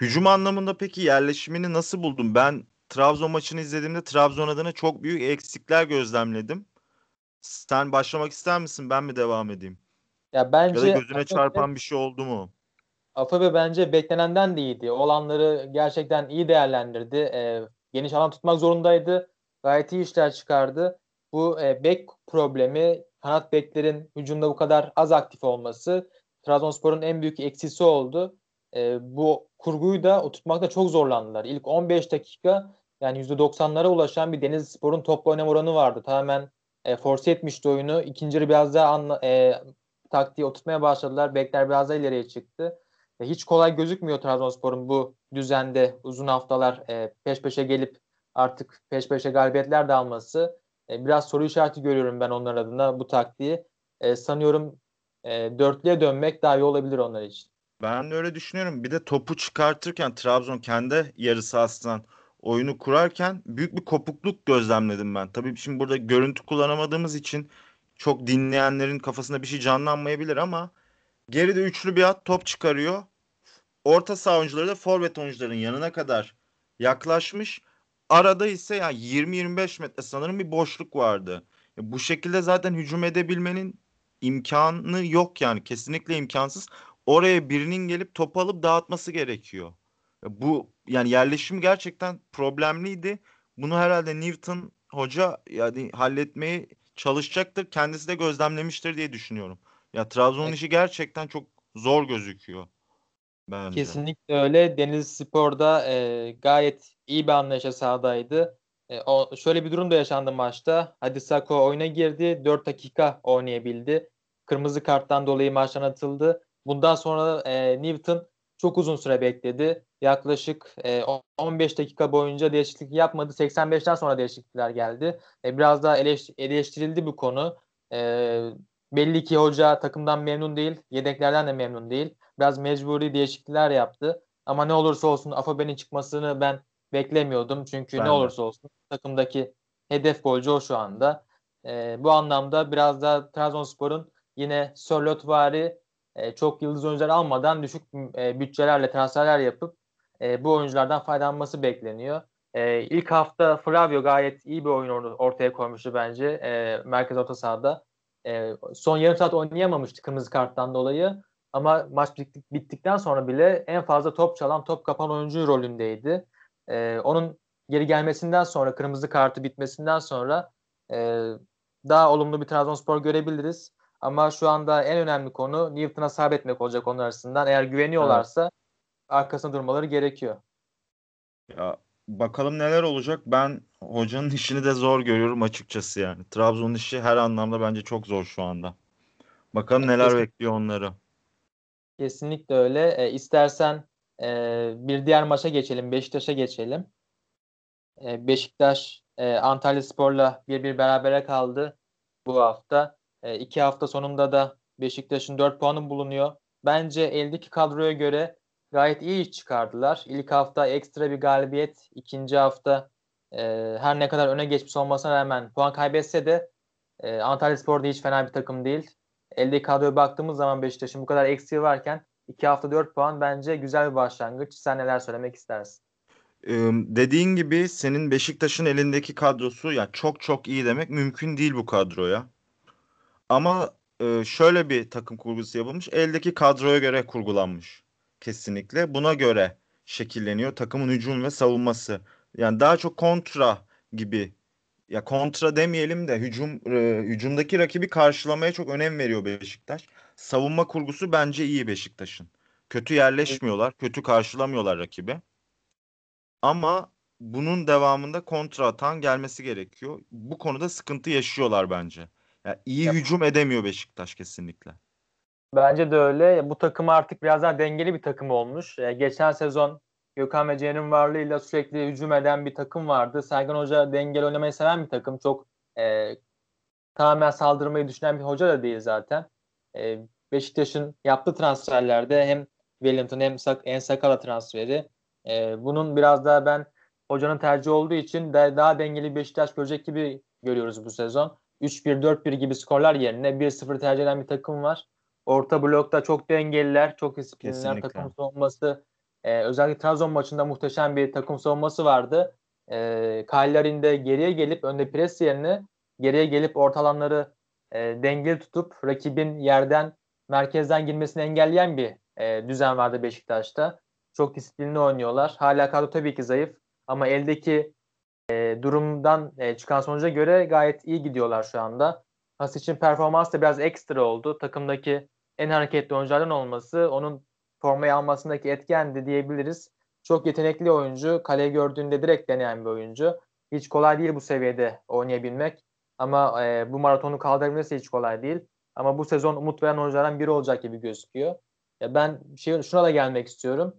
S2: Hücum anlamında peki yerleşimini nasıl buldun? Ben Trabzon maçını izlediğimde Trabzon adına çok büyük eksikler gözlemledim. Sen başlamak ister misin? Ben mi devam edeyim?
S1: Ya bence
S2: ya da gözüne çarpan bir şey oldu mu?
S1: Afabe bence beklenenden de iyiydi. Olanları gerçekten iyi değerlendirdi. E, geniş alan tutmak zorundaydı. Gayet iyi işler çıkardı. Bu e, bek problemi, kanat beklerin hücumda bu kadar az aktif olması Trabzonspor'un en büyük eksisi oldu. E, bu kurguyu da oturtmakta çok zorlandılar. İlk 15 dakika yani %90'lara ulaşan bir Deniz Spor'un toplu oynama oranı vardı. Tamamen e, force etmişti oyunu. İkinci biraz daha anla, e, taktiği oturtmaya başladılar. Bekler biraz daha ileriye çıktı. E, hiç kolay gözükmüyor Trabzonspor'un bu düzende uzun haftalar e, peş peşe gelip artık peş peşe galibiyetler de alması. E, biraz soru işareti görüyorum ben onlar adına bu taktiği. E, sanıyorum e, dörtlüye dönmek daha iyi olabilir onlar için.
S2: Ben de öyle düşünüyorum. Bir de topu çıkartırken Trabzon kendi yarı sahasından oyunu kurarken büyük bir kopukluk gözlemledim ben. Tabii şimdi burada görüntü kullanamadığımız için çok dinleyenlerin kafasında bir şey canlanmayabilir ama geride üçlü bir at top çıkarıyor. Orta saha oyuncuları da forvet oyuncuların yanına kadar yaklaşmış. Arada ise yani 20-25 metre sanırım bir boşluk vardı. Bu şekilde zaten hücum edebilmenin imkanı yok yani kesinlikle imkansız. Oraya birinin gelip topu alıp dağıtması gerekiyor. Bu yani yerleşim gerçekten problemliydi. Bunu herhalde Newton hoca yani halletmeyi çalışacaktır. Kendisi de gözlemlemiştir diye düşünüyorum. Ya Trabzon'un
S1: Evet.
S2: işi gerçekten çok zor gözüküyor bence.
S1: Kesinlikle öyle. Denizli Spor'da e, gayet iyi bir anlayışa sahadaydı. E, o, şöyle bir durum da yaşandı maçta. Hadi Sako oyuna girdi. 4 dakika oynayabildi. Kırmızı karttan dolayı maçtan atıldı. Bundan sonra e, Newton çok uzun süre bekledi. Yaklaşık e, 15 dakika boyunca değişiklik yapmadı. 85'ten sonra değişiklikler geldi. E, biraz daha eleş, eleştirildi bu konu. E, belli ki hoca takımdan memnun değil. Yedeklerden de memnun değil. Biraz mecburi değişiklikler yaptı. Ama ne olursa olsun Afobe'nin çıkmasını ben beklemiyordum. Çünkü
S2: Ben
S1: ne
S2: de.
S1: olursa olsun takımdaki hedef golcü o şu anda. E, bu anlamda biraz da Trabzonspor'un yine Sörlotvari e, çok yıldız oyuncular almadan düşük e, bütçelerle transferler yapıp e, bu oyunculardan faydalanması bekleniyor. E, ilk hafta Flavio gayet iyi bir oyun or- ortaya koymuştu bence e, merkez orta sahada. E, son yarım saat oynayamamıştı kırmızı karttan dolayı. Ama maç bittik, bittikten sonra bile en fazla top çalan, top kapan oyuncu rolündeydi. E, onun geri gelmesinden sonra, kırmızı kartı bitmesinden sonra e, daha olumlu bir Trabzonspor görebiliriz. Ama şu anda en önemli konu Newton'a sabretmek olacak onlar arasından. Eğer güveniyorlarsa arkasında durmaları gerekiyor.
S2: Ya bakalım neler olacak. Ben hocanın işini de zor görüyorum açıkçası yani. Trabzon'un işi her anlamda bence çok zor şu anda. Bakalım neler
S1: kesin-
S2: bekliyor onları.
S1: Kesinlikle öyle. E, istersen e, bir diğer maça geçelim. Beşiktaş'a geçelim. E, Beşiktaş e, Antalya Spor'la bir bir berabere kaldı bu hafta. E, iki hafta sonunda da Beşiktaş'ın 4 puanı bulunuyor. Bence eldeki kadroya göre gayet iyi iş çıkardılar. İlk hafta ekstra bir galibiyet. ikinci hafta e, her ne kadar öne geçmiş olmasına rağmen puan kaybetse de e, Antalya Spor da hiç fena bir takım değil. Eldeki kadroya baktığımız zaman Beşiktaş'ın bu kadar eksiği varken 2 hafta 4 puan bence güzel bir başlangıç. Sen neler söylemek istersin?
S2: Dediğin gibi senin Beşiktaş'ın elindeki kadrosu ya çok çok iyi demek mümkün değil bu kadroya. Ama e, şöyle bir takım kurgusu yapılmış. Eldeki kadroya göre kurgulanmış. Kesinlikle. Buna göre şekilleniyor takımın hücum ve savunması. Yani daha çok kontra gibi. Ya kontra demeyelim de hücum e, hücumdaki rakibi karşılamaya çok önem veriyor Beşiktaş. Savunma kurgusu bence iyi Beşiktaş'ın. Kötü yerleşmiyorlar, kötü karşılamıyorlar rakibi. Ama bunun devamında kontra atan gelmesi gerekiyor. Bu konuda sıkıntı yaşıyorlar bence. Yani iyi
S1: Yap.
S2: hücum edemiyor Beşiktaş kesinlikle.
S1: Bence de öyle. Bu takım artık biraz daha dengeli bir takım olmuş. Ee, geçen sezon Gökhan ve varlığıyla sürekli hücum eden bir takım vardı. Sergen Hoca dengeli oynamayı seven bir takım. Çok e, tamamen saldırmayı düşünen bir hoca da değil zaten. E, Beşiktaş'ın yaptığı transferlerde hem Wellington hem Sak Ensakala transferi. E, bunun biraz daha ben hocanın tercihi olduğu için de daha dengeli Beşiktaş görecek gibi görüyoruz bu sezon. 3-1, 4-1 gibi skorlar yerine 1-0 tercih eden bir takım var. Orta blokta çok dengeliler, çok disiplinler.
S2: Kesinlikle.
S1: Takım savunması e, özellikle Trabzon maçında muhteşem bir takım savunması vardı. E, Kayller'in de geriye gelip önde pres yerine geriye gelip orta alanları e, dengeli tutup rakibin yerden merkezden girmesini engelleyen bir e, düzen vardı Beşiktaş'ta. Çok disiplinli oynuyorlar. Hala kadro tabii ki zayıf ama eldeki e, durumdan e, çıkan sonuca göre gayet iyi gidiyorlar şu anda. Has için performans da biraz ekstra oldu. Takımdaki en hareketli oyunculardan olması onun formayı almasındaki etkendi diyebiliriz. Çok yetenekli oyuncu. Kaleyi gördüğünde direkt deneyen bir oyuncu. Hiç kolay değil bu seviyede oynayabilmek. Ama e, bu maratonu kaldırabilmesi hiç kolay değil. Ama bu sezon umut veren oyunculardan biri olacak gibi gözüküyor. Ya ben şey, şuna da gelmek istiyorum.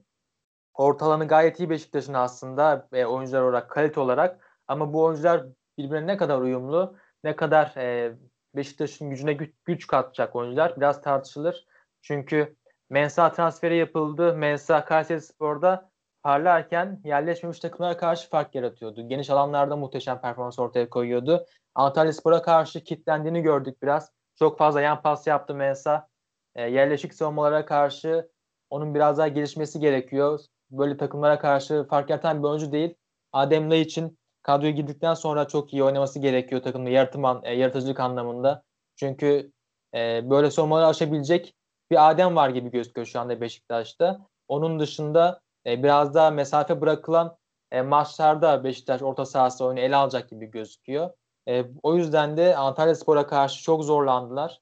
S1: Ortalanı gayet iyi Beşiktaş'ın aslında e, oyuncular olarak, kalite olarak. Ama bu oyuncular birbirine ne kadar uyumlu, ne kadar e, Beşiktaş'ın gücüne güç, güç katacak oyuncular biraz tartışılır. Çünkü Mensa transferi yapıldı. Mensa Kayseri Spor'da parlarken yerleşmemiş takımlara karşı fark yaratıyordu. Geniş alanlarda muhteşem performans ortaya koyuyordu. Antalya Spor'a karşı kitlendiğini gördük biraz. Çok fazla yan pas yaptı Mensa. E, yerleşik savunmalara karşı onun biraz daha gelişmesi gerekiyor. Böyle takımlara karşı fark yaratan bir oyuncu değil. Adem Lay için kadroya girdikten sonra çok iyi oynaması gerekiyor takımda yaratım an, e, yaratıcılık anlamında. Çünkü e, böyle savunmaları aşabilecek bir Adem var gibi gözüküyor şu anda Beşiktaş'ta. Onun dışında e, biraz daha mesafe bırakılan e, maçlarda Beşiktaş orta sahası oyunu ele alacak gibi gözüküyor. E, o yüzden de Antalya Spor'a karşı çok zorlandılar.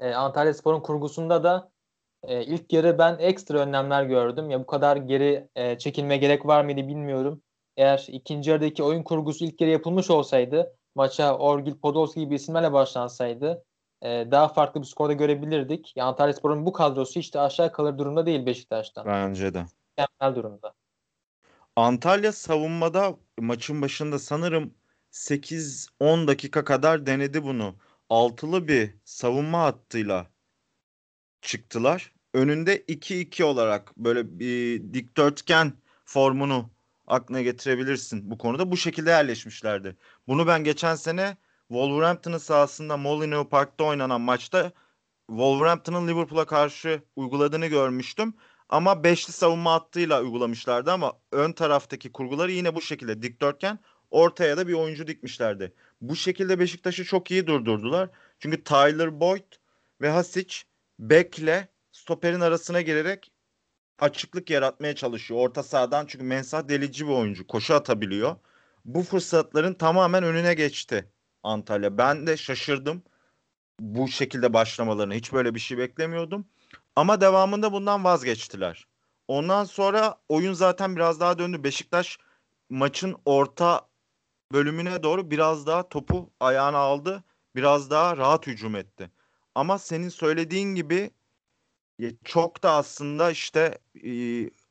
S1: E, Antalya Spor'un kurgusunda da e, ilk yarı ben ekstra önlemler gördüm. Ya bu kadar geri e, çekilme gerek var mıydı bilmiyorum. Eğer ikinci yarıdaki oyun kurgusu ilk yarı yapılmış olsaydı maça Orgil Podolski gibi isimlerle başlansaydı e, daha farklı bir skorda görebilirdik. Yani Antalya Spor'un bu kadrosu işte aşağı kalır durumda değil Beşiktaş'tan.
S2: Bence de.
S1: Mükemmel durumda.
S2: Antalya savunmada maçın başında sanırım 8-10 dakika kadar denedi bunu. Altılı bir savunma hattıyla çıktılar. Önünde 2-2 olarak böyle bir dikdörtgen formunu aklına getirebilirsin bu konuda. Bu şekilde yerleşmişlerdi. Bunu ben geçen sene Wolverhampton'ın sahasında Molineux Park'ta oynanan maçta Wolverhampton'ın Liverpool'a karşı uyguladığını görmüştüm. Ama beşli savunma hattıyla uygulamışlardı ama ön taraftaki kurguları yine bu şekilde dikdörtgen ortaya da bir oyuncu dikmişlerdi. Bu şekilde Beşiktaş'ı çok iyi durdurdular. Çünkü Tyler Boyd ve Hasic bekle stoperin arasına girerek açıklık yaratmaya çalışıyor orta sahadan. Çünkü Mensah delici bir oyuncu. Koşu atabiliyor. Bu fırsatların tamamen önüne geçti Antalya. Ben de şaşırdım bu şekilde başlamalarını. Hiç böyle bir şey beklemiyordum. Ama devamında bundan vazgeçtiler. Ondan sonra oyun zaten biraz daha döndü. Beşiktaş maçın orta bölümüne doğru biraz daha topu ayağına aldı. Biraz daha rahat hücum etti. Ama senin söylediğin gibi çok da aslında işte e,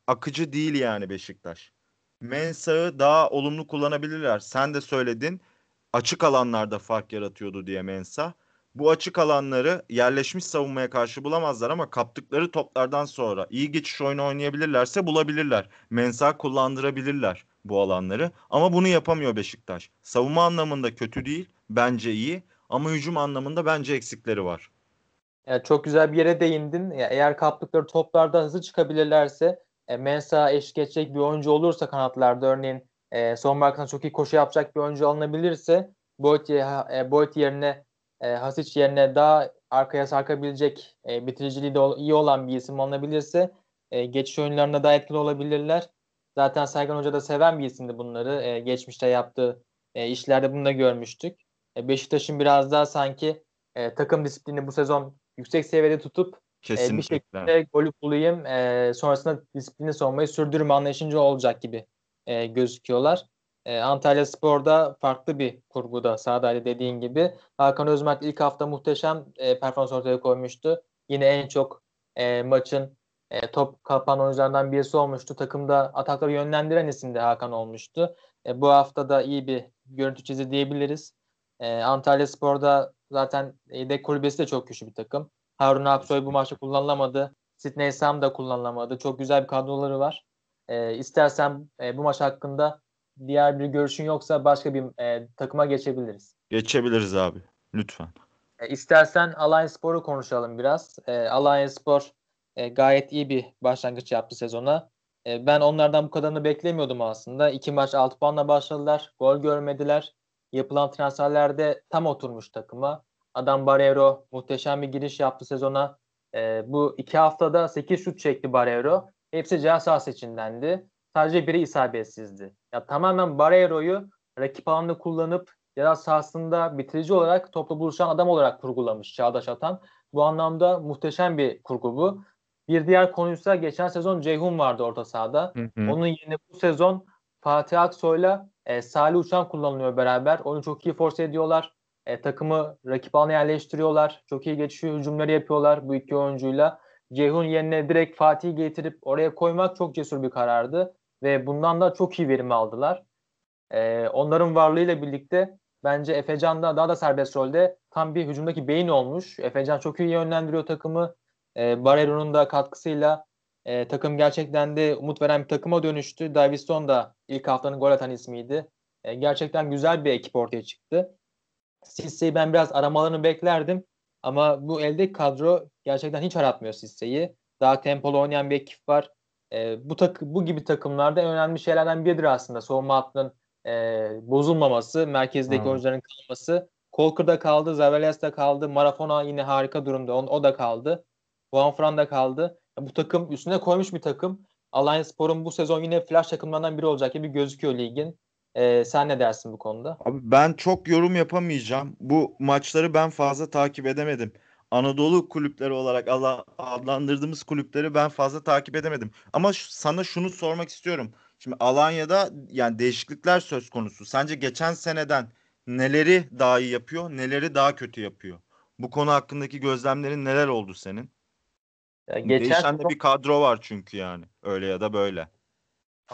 S2: akıcı değil yani Beşiktaş. Mensah'ı daha olumlu kullanabilirler. Sen de söyledin. Açık alanlarda fark yaratıyordu diye Mensah bu açık alanları yerleşmiş savunmaya karşı bulamazlar ama kaptıkları toplardan sonra iyi geçiş oyunu oynayabilirlerse bulabilirler. Mensah kullandırabilirler bu alanları ama bunu yapamıyor Beşiktaş. Savunma anlamında kötü değil bence iyi ama hücum anlamında bence eksikleri var.
S1: Yani çok güzel bir yere değindin. Ya eğer kaptıkları toplarda hızlı çıkabilirlerse e, Mensah eşlik edecek bir oyuncu olursa kanatlarda örneğin e, son arkasına çok iyi koşu yapacak bir oyuncu alınabilirse Boyd, e, yerine e, Hasic yerine daha arkaya sarkabilecek e, bitiriciliği de iyi olan bir isim alınabilirse e, geçiş oyunlarında daha etkili olabilirler. Zaten Sergen Hoca da seven bir isimdi bunları. E, geçmişte yaptığı e, işlerde bunu da görmüştük. E, Beşiktaş'ın biraz daha sanki e, takım disiplini bu sezon yüksek seviyede tutup e, bir şekilde golü bulayım e, sonrasında disiplini savunmayı sürdürme anlayışınca olacak gibi e, gözüküyorlar. E, Antalya Spor'da farklı bir kurguda sahadaydı dediğin gibi. Hakan Özmerk ilk hafta muhteşem e, performans ortaya koymuştu. Yine en çok e, maçın e, top kapan oyunculardan birisi olmuştu. Takımda atakları yönlendiren isim de Hakan olmuştu. E, bu hafta da iyi bir görüntü çizi diyebiliriz. E, Antalya Spor'da zaten yedek kulübesi de çok güçlü bir takım. Harun Aksoy bu maçta kullanılamadı. Sidney Sam da kullanılamadı. Çok güzel bir kadroları var. E, istersen e, bu maç hakkında diğer bir görüşün yoksa başka bir e, takıma geçebiliriz.
S2: Geçebiliriz abi. Lütfen.
S1: E, istersen Alliance Spor'u konuşalım biraz. E, Alliance Spor e, gayet iyi bir başlangıç yaptı sezona. E, ben onlardan bu kadarını beklemiyordum aslında. İki maç 6 puanla başladılar. Gol görmediler. Yapılan transferlerde tam oturmuş takıma. Adam Barreiro muhteşem bir giriş yaptı sezona. E, bu iki haftada 8 şut çekti Barreiro. Hepsi ceza sahası içindendi. Sadece biri isabetsizdi. Ya tamamen Barreiro'yu rakip alanda kullanıp ceza sahasında bitirici olarak topla buluşan adam olarak kurgulamış Çağdaş Atan. Bu anlamda muhteşem bir kurgu bu. Bir diğer konuysa geçen sezon Ceyhun vardı orta sahada. Hı hı. Onun yerine bu sezon Fatih Aksoy'la e, Salih Uçan kullanılıyor beraber. Onu çok iyi force ediyorlar. E, takımı rakip alana yerleştiriyorlar. Çok iyi geçiş hücumları yapıyorlar bu iki oyuncuyla. Ceyhun yerine direkt Fatih'i getirip oraya koymak çok cesur bir karardı ve bundan da çok iyi verim aldılar. E, onların varlığıyla birlikte bence Efecan da daha da serbest rolde tam bir hücumdaki beyin olmuş. Efecan çok iyi yönlendiriyor takımı. E, Barrero'nun da katkısıyla e, takım gerçekten de umut veren bir takıma dönüştü. Davison da ilk haftanın gol atan ismiydi. E, gerçekten güzel bir ekip ortaya çıktı. Sisse'yi ben biraz aramalarını beklerdim. Ama bu elde kadro gerçekten hiç aratmıyor Sisse'yi. Daha tempolu oynayan bir ekip var. E, bu tak bu gibi takımlarda en önemli şeylerden biridir aslında savunma hattının e, bozulmaması, merkezdeki hmm. oyuncuların kalması. Kolkır'da kaldı, Zavelias'ta kaldı, Marafona yine harika durumda, o, o da kaldı. Juan da kaldı. Bu takım üstüne koymuş bir takım. Alliance Spor'un bu sezon yine flash takımlarından biri olacak gibi gözüküyor ligin. E, sen ne dersin bu konuda?
S2: Abi ben çok yorum yapamayacağım. Bu maçları ben fazla takip edemedim. Anadolu kulüpleri olarak adlandırdığımız kulüpleri ben fazla takip edemedim. Ama sana şunu sormak istiyorum. Şimdi Alanya'da yani değişiklikler söz konusu. Sence geçen seneden neleri daha iyi yapıyor, neleri daha kötü yapıyor? Bu konu hakkındaki gözlemlerin neler oldu senin? Ya geçen Değişen de bir kadro var çünkü yani. Öyle ya da böyle.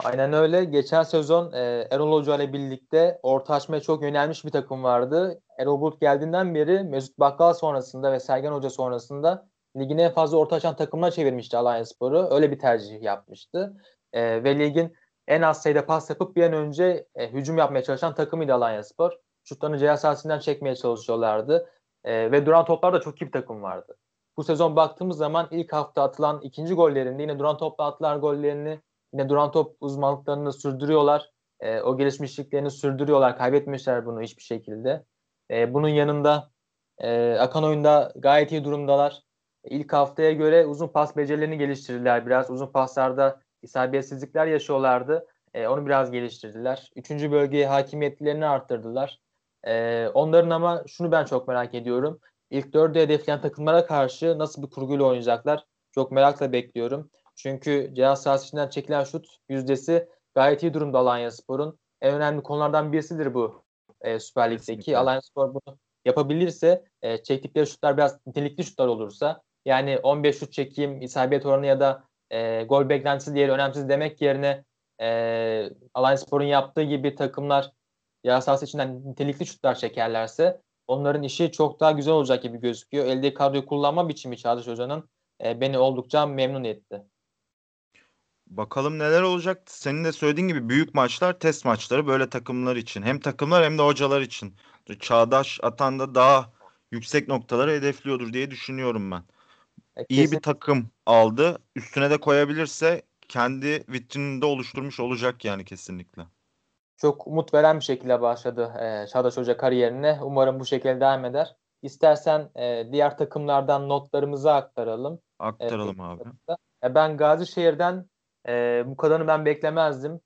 S1: Aynen öyle. Geçen sezon e, Erol Hoca ile birlikte orta açmaya çok yönelmiş bir takım vardı. Erol Bulut geldiğinden beri Mesut Bakkal sonrasında ve Sergen Hoca sonrasında ligin en fazla orta açan takımına çevirmişti Alanya Sporu. Öyle bir tercih yapmıştı. E, ve ligin en az sayıda pas yapıp bir an önce e, hücum yapmaya çalışan takımıydı Alanya Spor. Şutlarını ceza sahasından çekmeye çalışıyorlardı. E, ve duran toplarda çok iyi bir takım vardı. Bu sezon baktığımız zaman ilk hafta atılan ikinci gollerinde yine duran topla atılan gollerini Yine duran top uzmanlıklarını sürdürüyorlar. E, o gelişmişliklerini sürdürüyorlar. Kaybetmişler bunu hiçbir şekilde. E, bunun yanında e, akan oyunda gayet iyi durumdalar. İlk haftaya göre uzun pas becerilerini geliştirdiler biraz. Uzun paslarda isabetsizlikler yaşıyorlardı. E, onu biraz geliştirdiler. Üçüncü bölgeye hakimiyetlerini arttırdılar. E, onların ama şunu ben çok merak ediyorum. İlk dördü hedefleyen takımlara karşı nasıl bir kurguyla oynayacaklar? Çok merakla bekliyorum. Çünkü cihaz sahasından çekilen şut yüzdesi gayet iyi durumda Alanya Spor'un. En önemli konulardan birisidir bu e, Süper Lig'deki. Alanya Spor bunu yapabilirse e, çektikleri şutlar biraz nitelikli şutlar olursa yani 15 şut çekeyim isabet oranı ya da e, gol beklentisi diğeri önemsiz demek yerine e, Alanya Spor'un yaptığı gibi takımlar cihaz sahası içinden nitelikli şutlar çekerlerse onların işi çok daha güzel olacak gibi gözüküyor. Elde kadroyu kullanma biçimi Çağdaş Hoca'nın e, beni oldukça memnun etti.
S2: Bakalım neler olacak. Senin de söylediğin gibi büyük maçlar test maçları böyle takımlar için. Hem takımlar hem de hocalar için. Çağdaş Atan da daha yüksek noktaları hedefliyordur diye düşünüyorum ben. E, İyi bir takım aldı. Üstüne de koyabilirse kendi vitrininde oluşturmuş olacak yani kesinlikle.
S1: Çok umut veren bir şekilde başladı e, Çağdaş Hoca kariyerine. Umarım bu şekilde devam eder. İstersen e, diğer takımlardan notlarımızı aktaralım.
S2: Aktaralım e, abi.
S1: E, ben Gazişehir'den e, bu kadarını ben beklemezdim.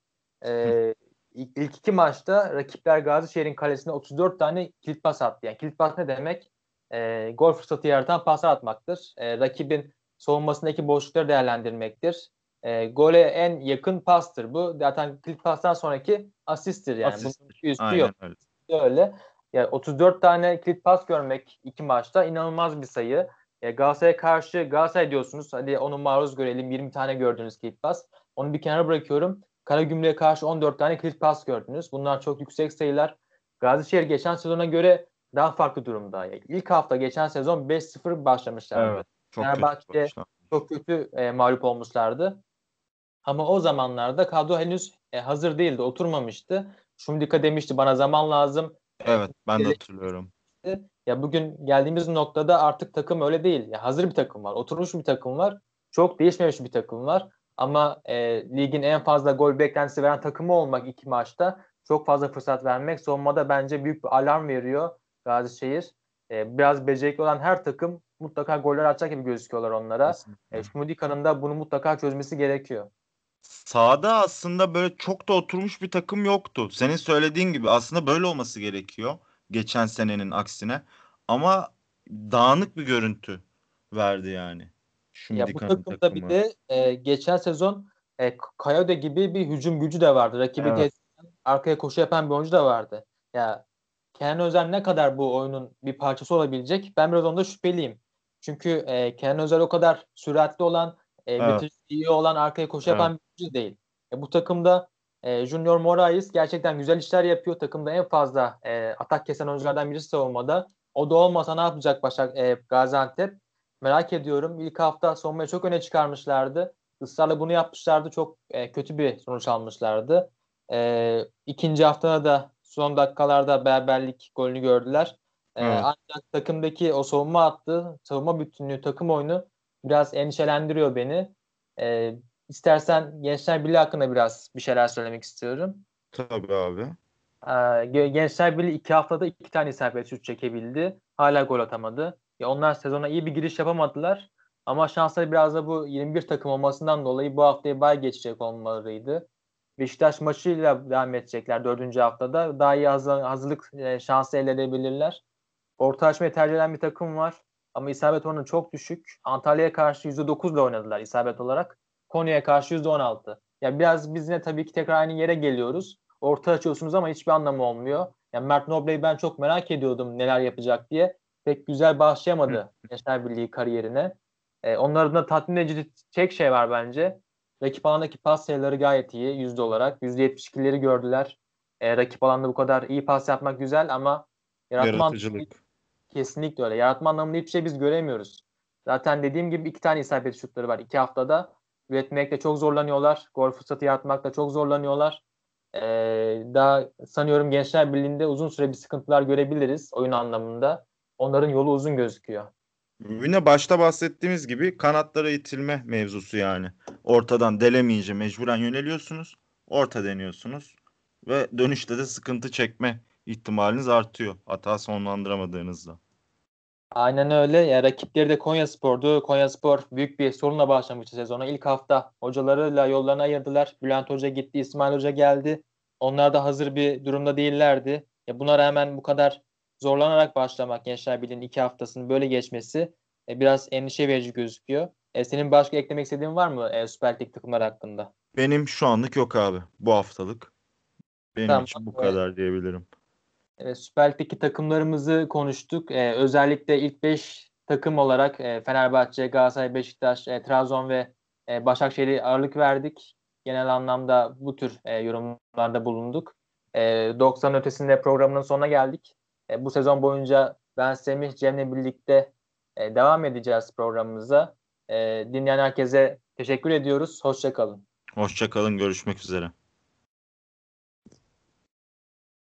S1: E, ilk, ilk iki maçta rakipler Gazişehir'in kalesine 34 tane kilit pas attı. Yani kilit pas ne demek? E, gol fırsatı yaratan paslar atmaktır. E, rakibin savunmasındaki boşlukları değerlendirmektir. E, gole en yakın pastır bu. Zaten kilit pastan sonraki asisttir yani. Asist. Bunun üstü Aynen yok. Öyle. öyle. Yani 34 tane kilit pas görmek iki maçta inanılmaz bir sayı. E, Galatasaray'a karşı Galatasaray diyorsunuz. Hadi onu maruz görelim. 20 tane gördünüz kilit pas. Onu bir kenara bırakıyorum. Karagümrük'e karşı 14 tane kilit pas gördünüz. Bunlar çok yüksek sayılar. Gazişehir geçen sezona göre daha farklı durumda. Yani ilk hafta geçen sezon 5-0 başlamışlardı. Evet, çok Fenerbahçe çok kötü e, mağlup olmuşlardı. Ama o zamanlarda kadro henüz e, hazır değildi, oturmamıştı. Şumdika demişti bana zaman lazım.
S2: Evet, ben de hatırlıyorum.
S1: Ya bugün geldiğimiz noktada artık takım öyle değil. Ya hazır bir takım var, oturmuş bir takım var. Çok değişmemiş bir takım var. Ama e, ligin en fazla gol beklentisi veren takımı olmak iki maçta çok fazla fırsat vermek savunmada bence büyük bir alarm veriyor Gazişehir. E, biraz becerikli olan her takım mutlaka goller atacak gibi gözüküyorlar onlara. E, Şmudika'nın da bunu mutlaka çözmesi gerekiyor.
S2: Sağda aslında böyle çok da oturmuş bir takım yoktu. Senin söylediğin gibi aslında böyle olması gerekiyor geçen senenin aksine. Ama dağınık bir görüntü verdi yani.
S1: Şu ya bu takımda takımı. bir de e, geçen sezon e, Kayode gibi bir hücum gücü de vardı. Rakibi evet. arkaya koşu yapan bir oyuncu da vardı. Ya Kenan Özel ne kadar bu oyunun bir parçası olabilecek? Ben biraz onda şüpheliyim. Çünkü e, Kenan Özel o kadar süratli olan, e, evet. iyi olan, arkaya koşu yapan evet. Oyuncu değil. E, bu takımda e, Junior Moraes gerçekten güzel işler yapıyor. Takımda en fazla e, atak kesen oyunculardan birisi savunmada. O da olmasa ne yapacak Başak e, Gaziantep? Merak ediyorum. İlk hafta savunmayı çok öne çıkarmışlardı. Israrla bunu yapmışlardı. Çok e, kötü bir sonuç almışlardı. E, ikinci haftada da son dakikalarda beraberlik golünü gördüler. E, Ancak takımdaki o savunma attı, savunma bütünlüğü, takım oyunu biraz endişelendiriyor beni. E, istersen Gençler Birliği hakkında biraz bir şeyler söylemek istiyorum.
S2: Tabii abi.
S1: E, Gençler Birliği iki haftada iki tane isabet şut çekebildi. Hala gol atamadı. Ya onlar sezona iyi bir giriş yapamadılar. Ama şansları biraz da bu 21 takım olmasından dolayı bu haftaya bay geçecek olmalarıydı. Beşiktaş maçıyla devam edecekler dördüncü haftada. Daha iyi hazır, hazırlık e, şansı elde edebilirler. Orta açmayı tercih eden bir takım var. Ama isabet oranı çok düşük. Antalya'ya karşı %9 ile oynadılar isabet olarak. Konya'ya karşı %16. Yani biraz biz yine tabii ki tekrar aynı yere geliyoruz. Orta açıyorsunuz ama hiçbir anlamı olmuyor. Yani Mert Noble'yi ben çok merak ediyordum neler yapacak diye. Pek güzel başlayamadı Gençler Birliği kariyerine. Ee, onların da tatmin edici tek şey var bence. Rakip alandaki pas sayıları gayet iyi yüzde olarak. %72'leri gördüler. Ee, rakip alanda bu kadar iyi pas yapmak güzel ama yaratma
S2: Yaratıcılık.
S1: Kesinlikle öyle. Yaratma anlamında hiçbir şey biz göremiyoruz. Zaten dediğim gibi iki tane isabet şutları var iki haftada. Üretmekte çok zorlanıyorlar. Gol fırsatı yaratmakta çok zorlanıyorlar. Ee, daha sanıyorum Gençler Birliği'nde uzun süre bir sıkıntılar görebiliriz oyun anlamında. Onların yolu uzun gözüküyor.
S2: Yine başta bahsettiğimiz gibi kanatlara itilme mevzusu yani. Ortadan delemeyince mecburen yöneliyorsunuz. Orta deniyorsunuz. Ve dönüşte de sıkıntı çekme ihtimaliniz artıyor. Hata sonlandıramadığınızda.
S1: Aynen öyle. Ya rakipleri de Konya Spor'du. Konya Spor büyük bir sorunla başlamıştı sezona. İlk hafta hocalarıyla yollarını ayırdılar. Bülent Hoca gitti, İsmail Hoca geldi. Onlar da hazır bir durumda değillerdi. Ya buna rağmen bu kadar zorlanarak başlamak Gençler Birliği'nin iki haftasının böyle geçmesi e, biraz endişe verici gözüküyor. E, senin başka eklemek istediğin var mı e, Süper Lig takımları hakkında?
S2: Benim şu anlık yok abi. Bu haftalık. Benim
S1: Tamam,
S2: için bu
S1: evet.
S2: kadar diyebilirim.
S1: Evet, Süper Lig'deki takımlarımızı konuştuk. Ee, özellikle ilk 5 takım olarak e, Fenerbahçe, Galatasaray, Beşiktaş, e, Trabzon ve e, Başakşehir'e ağırlık verdik. Genel anlamda bu tür e, yorumlarda bulunduk. E, 90 ötesinde programının sonuna geldik. E, bu sezon boyunca ben Semih Cem'le birlikte e, devam edeceğiz programımıza. E, dinleyen herkese teşekkür ediyoruz. Hoşçakalın.
S2: Hoşça kalın. Görüşmek üzere.